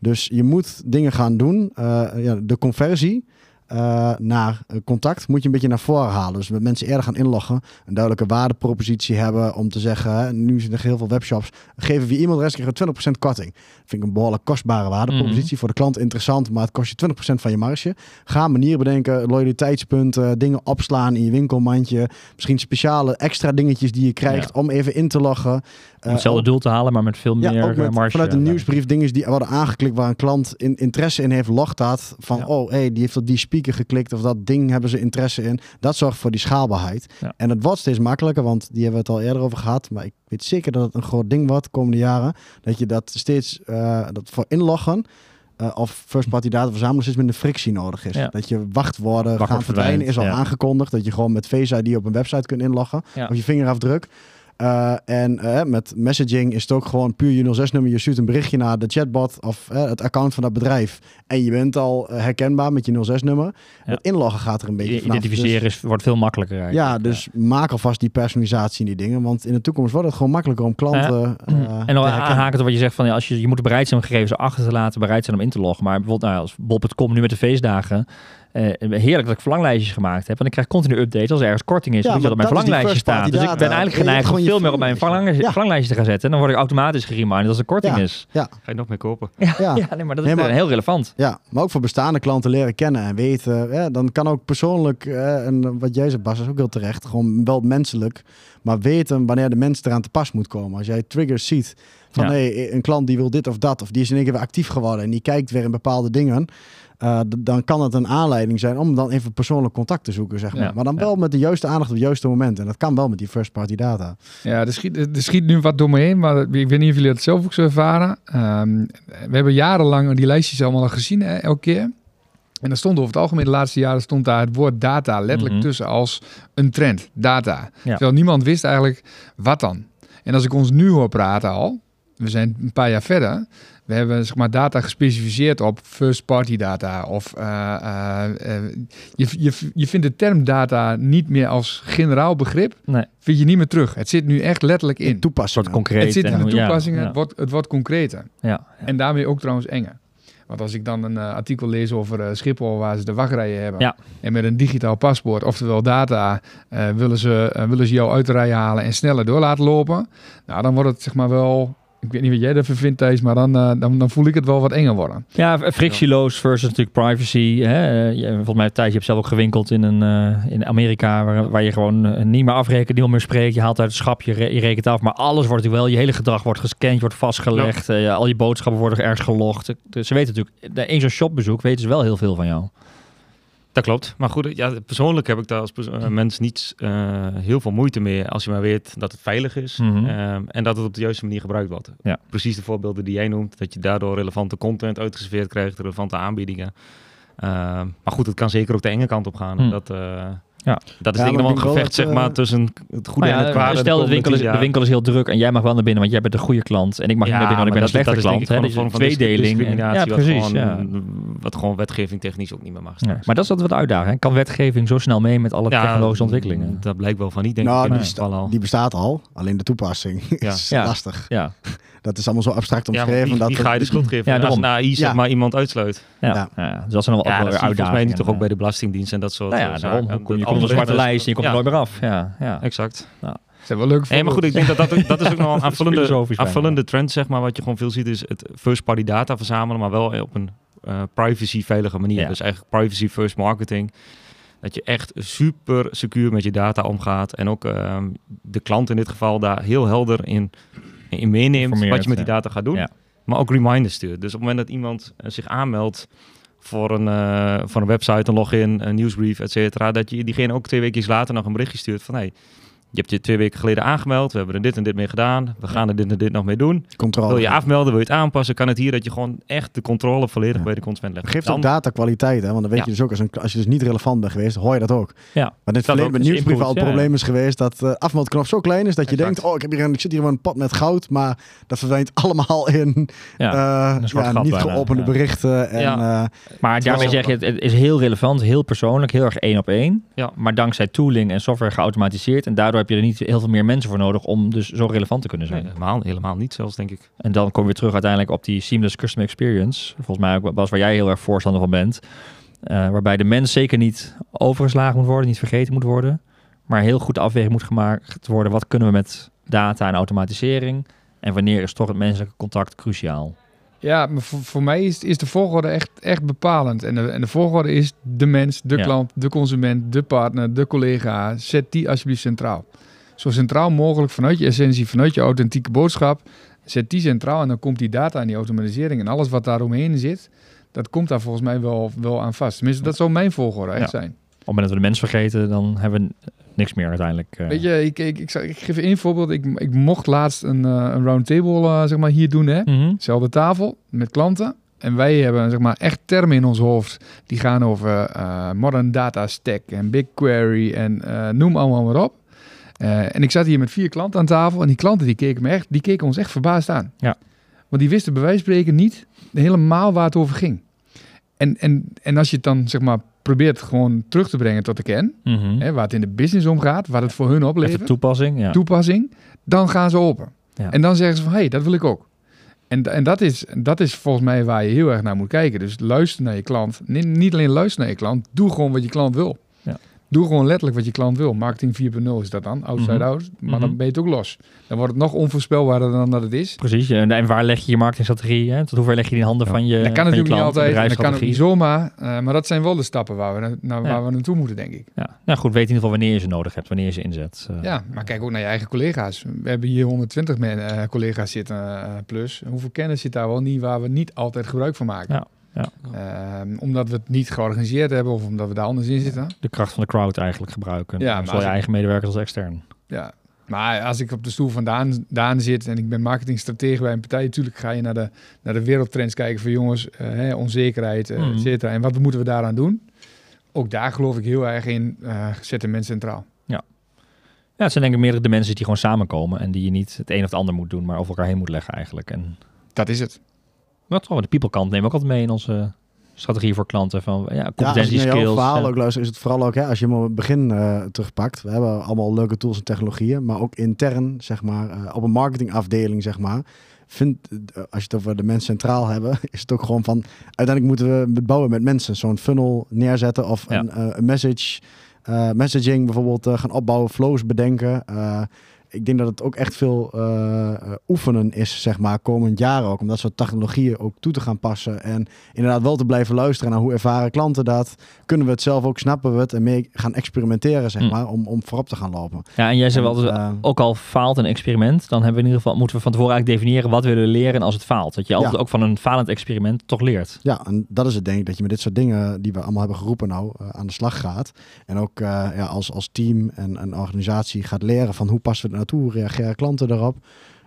Dus je moet dingen gaan doen. ja, de conversie uh, naar contact moet je een beetje naar voren halen. Dus met mensen eerder gaan inloggen, een duidelijke waardepropositie hebben om te zeggen, hè, nu zijn er heel veel webshops, geven we e-mailadres krijgen 20% korting. Dat vind ik een behoorlijk kostbare waardepropositie. Mhm. Voor de klant interessant, maar het kost je 20% van je marge. Ga manieren bedenken, loyaliteitspunten, dingen opslaan in je winkelmandje. Misschien speciale extra dingetjes die je krijgt om even in te loggen. Om hetzelfde doel te halen, maar met veel meer met, marge. Vanuit een nieuwsbrief dingen die worden aangeklikt waar een klant in, interesse in heeft, logt dat. Van, oh, hey, die heeft op die geklikt of dat ding hebben ze interesse in. Dat zorgt voor die schaalbaarheid. En het wordt steeds makkelijker, want die hebben we het al eerder over gehad. Maar ik weet zeker dat het een groot ding wordt de komende jaren. Dat je dat steeds, uh, dat voor inloggen... Uh, of first party data verzamelen steeds minder frictie nodig is. Dat je wachtwoorden gaan verdwijnen is al aangekondigd. Dat je gewoon met Face ID op een website kunt inloggen. Of je vingerafdruk. Uh, en uh, met messaging is het ook gewoon puur je 06-nummer. Je stuurt een berichtje naar de chatbot of uh, het account van dat bedrijf. En je bent al herkenbaar met je 06-nummer. Ja. Het inloggen gaat er een beetje vanaf. Identificeren dus, is, wordt veel makkelijker eigenlijk. Ja, dus maak alvast die personalisatie in die dingen. Want in de toekomst wordt het gewoon makkelijker om klanten En dan aanhaken op wat je zegt van... Ja, als je, je moet bereid zijn om gegevens achter te laten, bereid zijn om in te loggen. Maar bijvoorbeeld nou, als Bob.com nu met de feestdagen... Uh, heerlijk dat ik verlanglijstjes gemaakt heb. Want ik krijg continu updates als er ergens korting is. Ja, dat op mijn verlanglijstje staat. Dus ik ben eigenlijk geneigd om veel meer op mijn verlanglijstje, te gaan zetten. En dan word ik automatisch gereminded als er korting is. Ja. Ga je nog meer kopen? Ja, ja. nee, maar dat is heel relevant. Ja, maar ook voor bestaande klanten leren kennen en weten. dan kan ook persoonlijk, en wat jij zegt Bas, is ook heel terecht. Gewoon wel menselijk. Maar weten wanneer de mens eraan te pas moet komen. Als jij triggers ziet van hey, een klant die wil dit of dat. Of die is in één keer weer actief geworden. En die kijkt weer in bepaalde dingen uh, dan kan het een aanleiding zijn om dan even persoonlijk contact te zoeken, zeg maar. maar dan wel met de juiste aandacht op het juiste moment. En dat kan wel met die first party data. Ja, er schiet, er schiet nu wat door me heen, maar ik weet niet of jullie dat zelf ook zo ervaren. Um, we hebben jarenlang die lijstjes allemaal al gezien, hè, elke keer. En dan stond over het algemeen de laatste jaren stond daar het woord data letterlijk mhm. tussen als een trend, data. Terwijl niemand wist eigenlijk wat dan. En als ik ons nu hoor praten al, we zijn een paar jaar verder, we hebben zeg maar, data gespecificeerd op first-party data. Of uh, uh, je, je, je vindt de term data niet meer als generaal begrip. Nee. Vind je niet meer terug. Het zit nu echt letterlijk in. toepassing. Het concreet. Het zit in de toepassingen. Het, wordt, het wordt concreter. Ja, En daarmee ook trouwens enger. Want als ik dan een uh, artikel lees over uh, Schiphol waar ze de wachtrijen hebben. Ja. En met een digitaal paspoort, oftewel data, uh, willen, ze, willen ze jou uit de rij halen en sneller door laten lopen. Nou, dan wordt het zeg maar wel ik weet niet wat jij ervan vindt, Thijs, maar dan, uh, dan, dan voel ik het wel wat enger worden. Ja, frictieloos versus natuurlijk privacy. Hè? Volgens mij, Thijs, je hebt zelf ook gewinkeld in, een, uh, in Amerika, waar, waar je gewoon uh, niet meer afrekent, niet meer spreekt. Je haalt uit het schap, je, re je rekent af, maar alles wordt natuurlijk wel, je hele gedrag wordt gescand, wordt vastgelegd, ja. al je boodschappen worden ergens gelogd. Dus ze weten natuurlijk, in zo'n shopbezoek weten ze wel heel veel van jou. Dat klopt. Maar goed, ja, persoonlijk heb ik daar als uh, mens niet uh, heel veel moeite mee als je maar weet dat het veilig is mm -hmm. um, en dat het op de juiste manier gebruikt wordt. Ja. Precies de voorbeelden die jij noemt, dat je daardoor relevante content uitgeserveerd krijgt, relevante aanbiedingen. Uh, maar goed, het kan zeker ook de enge kant op gaan. Mm. Dat, uh, ja. Dat is denk ik wel een gevecht zeg maar, tussen het goede ja, en het kwade. Stel, de, de, winkel is, de winkel is heel druk en jij mag wel naar binnen, want jij bent de goede klant. En ik mag niet naar binnen, want ik ben een slechte klant. Dat is een tweedeling. Ja, precies. Wat gewoon, wat gewoon wetgeving technisch ook niet meer mag. Maar dat is wat we uitdagen. Kan wetgeving zo snel mee met alle technologische ontwikkelingen? Dat blijkt wel van niet, denk nou, ik. Die, die bestaat al, alleen de toepassing is lastig. Ja. Dat is allemaal zo abstract omschreven. Ja, die, ga je de schuld geven. Ja, als een AI zeg maar iemand uitsluit. Ja. Dus dat zijn wel uitdagingen. Volgens mij niet toch ook bij de Belastingdienst en dat soort nou ja, daarom. Kom je op een zwarte lijst je komt er nooit meer af. Ja, ja. exact. Ja. Zijn wel leuk hey, maar goed, ik denk dat dat, dat is ook nog een aanvullende, aanvullende trend, zeg maar, wat je gewoon veel ziet, is het first-party data verzamelen, maar wel op een uh, privacy-veilige manier. Dus eigenlijk privacy-first marketing. Dat je echt super secuur met je data omgaat. En ook uh, de klant in dit geval daar heel helder in, in meeneemt wat je met die data gaat doen. Ja. Maar ook reminders stuurt. Dus op het moment dat iemand uh, zich aanmeldt voor een, uh, voor een website, een login, een nieuwsbrief, et cetera. Dat je diegene ook twee weken later nog een berichtje stuurt van... Hey, je hebt je twee weken geleden aangemeld. We hebben er dit en dit mee gedaan. We gaan er dit en dit nog mee doen. Controle. Wil je afmelden, wil je het aanpassen, kan het hier dat je gewoon echt de controle volledig Ja. bij de consument legt. Geeft Dan- ook data kwaliteit, hè? want dan weet Ja. je dus ook, als, een, als je dus niet relevant bent geweest, hoor je dat ook. Ja. Maar in het verleden met nieuwsbrief al het probleem is geweest dat de afmeldknop zo klein is dat je Exact. denkt, oh, ik, heb hier een, ik zit hier gewoon een pot met goud, maar dat verdwijnt allemaal in Ja, eh, een zwart ja, gat niet bijna, geopende ja. berichten. En, Ja. eh, Maar daarmee zeg je, het, het is heel relevant, heel persoonlijk, heel erg één op één. Ja. Maar dankzij tooling en software geautomatiseerd. En daardoor heb je er niet heel veel meer mensen voor nodig om dus zo relevant te kunnen Nee, zijn. helemaal, helemaal niet zelfs, denk ik. En dan kom je weer terug uiteindelijk op die seamless customer experience. Volgens mij ook Bas, waar jij heel erg voorstander van bent. Eh, waarbij de mens zeker niet overgeslagen moet worden, niet vergeten moet worden. Maar heel goed afweging moet gemaakt worden. Wat kunnen we met data en automatisering? En wanneer is toch het menselijke contact cruciaal? Ja, maar voor, voor mij is, is de volgorde echt, echt bepalend. En de, en de volgorde is de mens, de klant, de consument, de partner, de collega. Zet die alsjeblieft centraal. Zo centraal mogelijk vanuit je essentie, vanuit je authentieke boodschap. Zet die centraal en dan komt die data en die automatisering en alles wat daaromheen zit. Dat komt daar volgens mij wel, wel aan vast. Tenminste, dat zou mijn volgorde echt Ja. Op het moment dat we de mens vergeten, dan hebben we niks meer uiteindelijk. eh. Weet je, ik, ik, ik, ik geef één voorbeeld. Ik, ik mocht laatst een, eh, een roundtable eh, zeg maar, hier doen. Hè? Mhm. Zelfde tafel met klanten. En wij hebben zeg maar, echt termen in ons hoofd die gaan over modern data stack en BigQuery en noem allemaal maar op. En ik zat hier met vier klanten aan tafel en die klanten die keken, me echt, die keken ons echt verbaasd aan. Ja. Want die wisten bij wijze van spreken niet helemaal waar het over ging. En, en, en als je het dan zeg maar probeert gewoon terug te brengen tot de kern, Mhm. hè, waar het in de business om gaat, waar het voor hun Even oplevert, toepassing, ja. toepassing, dan gaan ze open. Ja. En dan zeggen ze van, hé, hey, dat wil ik ook. En, en dat, is, dat is volgens mij waar je heel erg naar moet kijken. Dus luister naar je klant. Niet, niet alleen luister naar je klant, doe gewoon wat je klant wil. Doe gewoon letterlijk wat je klant wil. Marketing 4.0 is dat dan, outside Mhm. out. Maar Mhm. dan ben je het ook los. Dan wordt het nog onvoorspelbaarder dan dat het is. Precies. En, en waar leg je je marketingstrategie? Hè? Tot hoever leg je die in handen Ja. van je dat kan natuurlijk niet altijd. En dat kan ook niet zomaar. eh, maar dat zijn wel de stappen waar we, na- naar, Ja. waar we naartoe moeten, denk ik. Ja. Nou goed, weet in ieder geval wanneer je ze nodig hebt, wanneer je ze inzet. Eh, Ja, maar kijk ook naar je eigen collega's. We hebben hier 120 men, eh, collega's zitten plus. Hoeveel kennis zit daar wel niet waar we niet altijd gebruik van maken? Ja, ja. Ehm, omdat we het niet georganiseerd hebben of omdat we daar anders in zitten. De kracht van de crowd eigenlijk gebruiken. Ja, Ja, maar zowel als je eigen medewerkers als extern. Ja. Maar als ik op de stoel van Daan, Daan zit en ik ben marketingstratege bij een partij, natuurlijk ga je naar de, naar de wereldtrends kijken van jongens, eh, hè, onzekerheid, eh, Mhm. et cetera. En wat moeten we daaraan doen? Ook daar geloof ik heel erg in, eh zet de mens centraal. Ja, het zijn denk ik meerdere dimensies die gewoon samenkomen en die je niet het een of het ander moet doen, maar over elkaar heen moet leggen eigenlijk. En Dat is het. Wat gewoon de people kant nemen we ook altijd mee in onze strategie voor klanten van ja, Ja, als je competentie, skills. verhaal ja. ook luistert, is het vooral ook, hè, als je hem op het begin eh, terugpakt. We hebben allemaal leuke tools en technologieën, maar ook intern, zeg maar, eh, op een marketingafdeling, zeg maar. Vind, eh, als je het over de mens centraal hebben, is het ook gewoon van, uiteindelijk moeten we het bouwen met mensen. Zo'n funnel neerzetten of Ja. een, een message, messaging bijvoorbeeld gaan opbouwen, flows bedenken. Ik denk dat het ook echt veel eh, eh, oefenen is, zeg maar, komend jaar ook. Om dat soort technologieën ook toe te gaan passen. En inderdaad wel te blijven luisteren naar hoe ervaren klanten dat. Kunnen we het zelf ook, snappen we het en mee gaan experimenteren, zeg Hm. maar, om, om voorop te gaan lopen. Ja, en jij zei wel, altijd, eh, ook al faalt een experiment, dan hebben we in ieder geval, moeten we van tevoren eigenlijk definiëren wat we willen leren als het faalt. Dat je altijd Ja. ook van een falend experiment toch leert. Ja, en dat is het denk ik, dat je met dit soort dingen die we allemaal hebben geroepen nou aan de slag gaat. En ook ja, als, als team en een organisatie gaat leren van hoe passen we er naartoe, reageren klanten daarop.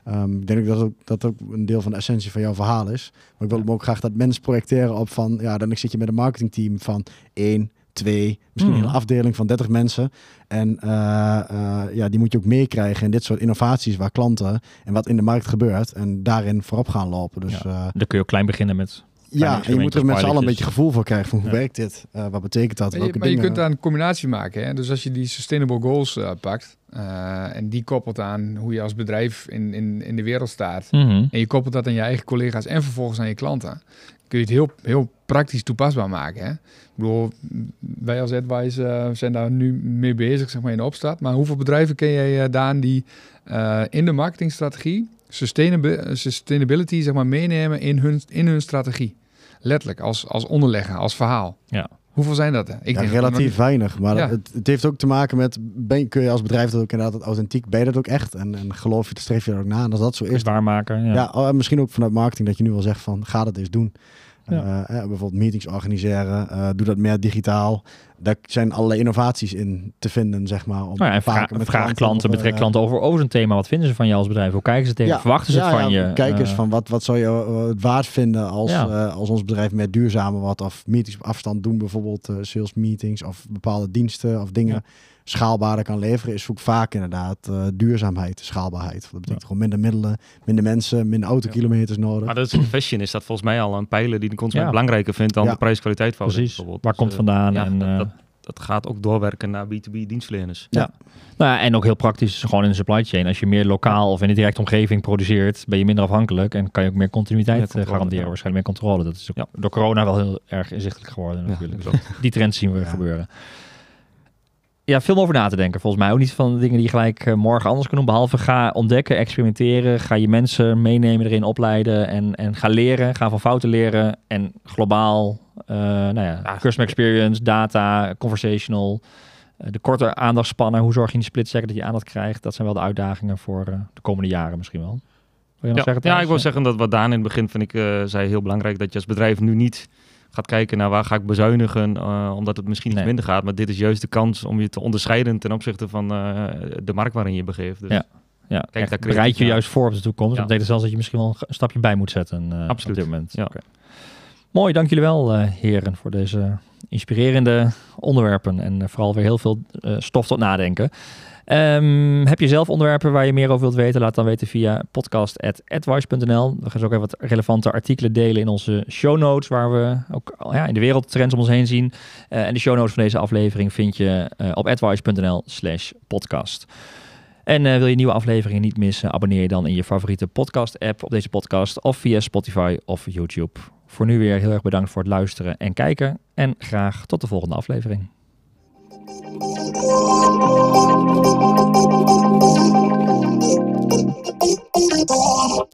Ehm, ik denk dat ook, dat ook een deel van de essentie van jouw verhaal is. Maar ik wil hem ook graag dat mensen projecteren op van, ja, dan zit je met een marketingteam van één, twee, misschien Hmm. een afdeling van 30 mensen. En eh, eh, ja, die moet je ook meekrijgen in dit soort innovaties waar klanten en wat in de markt gebeurt. En daarin voorop gaan lopen. Dus Ja. eh, Dan kun je ook klein beginnen met ja, en je moet er met z'n allen een beetje gevoel voor krijgen van hoe Ja. werkt dit? Eh, wat betekent dat? Maar je, maar je kunt daar een combinatie maken. Hè? Dus als je die sustainable goals eh, pakt eh, en die koppelt aan hoe je als bedrijf in, in, in de wereld staat. Mhm. En je koppelt dat aan je eigen collega's en vervolgens aan je klanten. Kun je het heel, heel praktisch toepasbaar maken. Hè? Ik bedoel, wij als Advice eh, zijn daar nu mee bezig, zeg maar in de opstart. Maar hoeveel bedrijven ken jij, Daan, die eh, in de marketingstrategie sustainab- sustainability zeg maar, meenemen in hun, in hun strategie? Letterlijk, als, als onderleggen, als verhaal. Ja. Hoeveel zijn dat? er? Ik ja, denk dat relatief weinig. Maar Ja. het, het heeft ook te maken met, ben, kun je als bedrijf dat ook inderdaad authentiek, ben je dat ook echt? En, en geloof je, streef je er ook na? En als dat zo is, waarmaken. Ja. ja, oh, en misschien ook vanuit marketing dat je nu wel zegt van, ga dat eens doen. Ja. Eh, bijvoorbeeld meetings organiseren. Uh, doe dat meer digitaal. Daar zijn allerlei innovaties in te vinden, zeg maar. Om nou ja, vraag, met vraag klanten, betrek klanten over, over zo'n thema. Wat vinden ze van jou als bedrijf? Hoe kijken ze tegen? Ja, Verwachten ze het van je? Kijk eens van wat, wat zou je het waard vinden als, als ons bedrijf meer duurzamer wat of meetings op afstand doen, bijvoorbeeld sales meetings of bepaalde diensten of dingen schaalbaarder kan leveren, is ook vaak inderdaad uh, duurzaamheid, schaalbaarheid. Dat betekent gewoon minder middelen, minder mensen, minder autokilometers nodig. Maar dat is fashion is dat volgens mij al een pijler die de consument belangrijker vindt dan de prijs-kwaliteit van Precies. Waar dus, komt uh, vandaan? en, dat, dat, dat, gaat ook doorwerken naar B2B dienstverleners. Ja. Nou ja, en ook heel praktisch, gewoon in de supply chain. Als je meer lokaal of in de directe omgeving produceert, ben je minder afhankelijk en kan je ook meer continuïteit garanderen. Waarschijnlijk meer controle. Dat is ook door corona wel heel erg inzichtelijk geworden natuurlijk. Die trends zien we gebeuren ja, veel over na te denken. Volgens mij ook niet van de dingen die je gelijk uh, morgen anders kunnen doen. Behalve ga ontdekken, experimenteren. Ga je mensen meenemen erin, opleiden en, en ga leren. Ga van fouten leren. En globaal, uh, nou ja, ja, customer experience, data, conversational. Uh, de korte aandachtspannen. Hoe zorg je in die split second dat je aandacht krijgt? Dat zijn wel de uitdagingen voor de komende jaren misschien wel. Wil je ja, zeggen, ja, ik wil zeggen dat wat Daan in het begin vind ik zei heel belangrijk. Dat je als bedrijf nu niet gaat kijken naar waar ga ik bezuinigen, uh, omdat het misschien iets minder gaat. Maar dit is juist de kans om je te onderscheiden ten opzichte van uh, de markt waarin je begeeft. Dus ja. Ja, kijk, daar bereid je juist voor op de toekomst. Ja. Dat betekent zelfs dat je misschien wel een stapje bij moet zetten uh, Absoluut. op dit moment. Ja. Okay. Mooi, dank jullie wel heren voor deze inspirerende onderwerpen en vooral weer heel veel stof tot nadenken. Um, heb je zelf onderwerpen waar je meer over wilt weten? Laat dan weten via podcast.advice.nl. We gaan zo ook even wat relevante artikelen delen in onze show notes, waar we ook ja, in de wereld trends om ons heen zien. Uh, en de show notes van deze aflevering vind je uh, op advice.nl slash podcast. En uh, wil je nieuwe afleveringen niet missen, abonneer je dan in je favoriete podcast-app op deze podcast of via Spotify of YouTube. Voor nu weer heel erg bedankt voor het luisteren en kijken en graag tot de volgende aflevering. フフフ。